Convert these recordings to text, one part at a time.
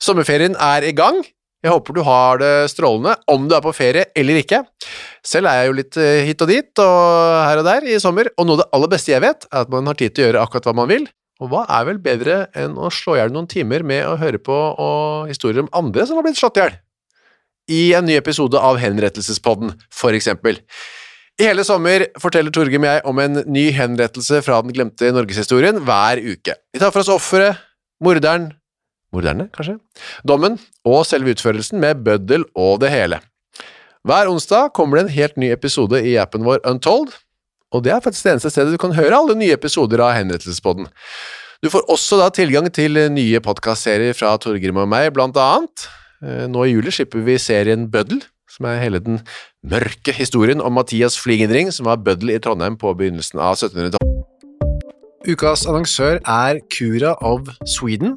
Sommerferien er i gang. Jeg håper du har det strålende, om du er på ferie eller ikke. Selv er jeg jo litt eh, hit og dit og her og der i sommer, og noe av det aller beste jeg vet, er at man har tid til å gjøre akkurat hva man vil. Og hva er vel bedre enn å slå i hjel noen timer med å høre på historier om andre som har blitt slått i hjel? I en ny episode av Henrettelsespodden, for eksempel. I hele sommer forteller Torgrim jeg om en ny henrettelse fra den glemte norgeshistorien hver uke. Vi tar for oss offeret, morderen, morderne, kanskje, dommen og selve utførelsen med bøddel og det hele. Hver onsdag kommer det en helt ny episode i appen vår Untold, og det er faktisk det eneste stedet du kan høre alle nye episoder av Henrettelsespodden. Du får også da tilgang til nye podkastserier fra Torgrim og meg, blant annet. Eh, Nå i juli slipper vi serien Bøddel, som er hele den mørke historien om Mathias Fligenring, som var bøddel i Trondheim på begynnelsen av 1700-tallet. Ukas annonsør er Cura of Sweden.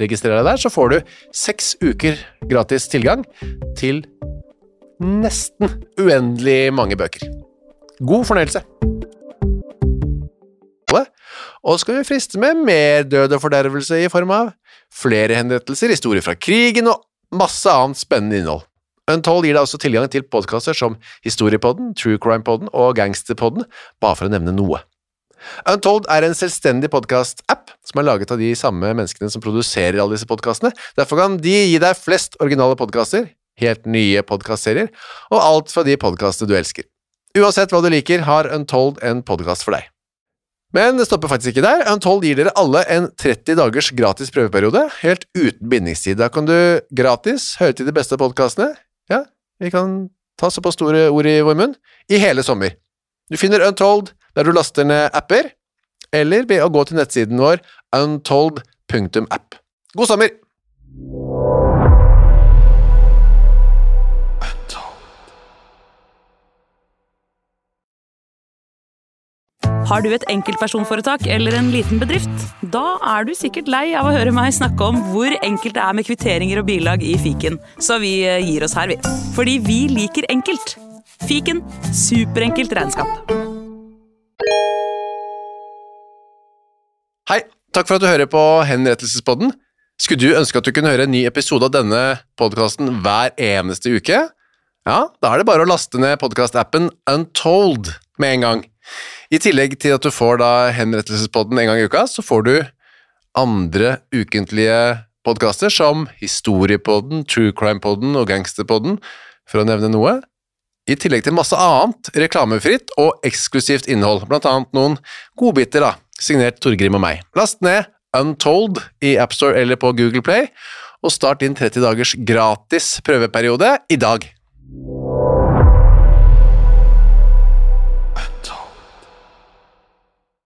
registrer deg der, så får du seks uker gratis tilgang til nesten uendelig mange bøker. God fornøyelse! Og skal vi friste med mer død og fordervelse i form av flere henrettelser, historier fra krigen og masse annet spennende innhold. Untold gir deg også tilgang til podkaster som Historiepodden, True Crime-podden og Gangsterpodden, bare for å nevne noe. Untold er en selvstendig podkast-app som er laget av de samme menneskene som produserer alle disse podkastene. Derfor kan de gi deg flest originale podkaster, helt nye podkastserier, og alt fra de podkastene du elsker. Uansett hva du liker, har Untold en podkast for deg. Men det stopper faktisk ikke der. Untold gir dere alle en 30 dagers gratis prøveperiode, helt uten bindingstid. Da kan du gratis høre til de beste podkastene, ja, vi kan ta såpass store ord i vår munn, i hele sommer. Du finner Untold der du laster ned apper, eller ved å gå til nettsiden vår untold.app. God sommer! Har du et enkeltpersonforetak eller en liten bedrift? Da er du sikkert lei av å høre meg snakke om hvor enkelt det er med kvitteringer og bilag i fiken, så vi eh, gir oss her, vi. Fordi vi liker enkelt. Fiken superenkelt regnskap. Takk for at du hører på Henrettelsespodden. Skulle du ønske at du kunne høre en ny episode av denne podkasten hver eneste uke? Ja, da er det bare å laste ned podkastappen Untold med en gang. I tillegg til at du får da Henrettelsespodden en gang i uka, så får du andre ukentlige podkaster som Historiepodden, True Crime-podden og Gangsterpodden, for å nevne noe. I tillegg til masse annet reklamefritt og eksklusivt innhold, blant annet noen godbiter, da, signert Torgrim og meg. Last ned Untold i AppStore eller på Google Play, og start din 30 dagers gratis prøveperiode i dag.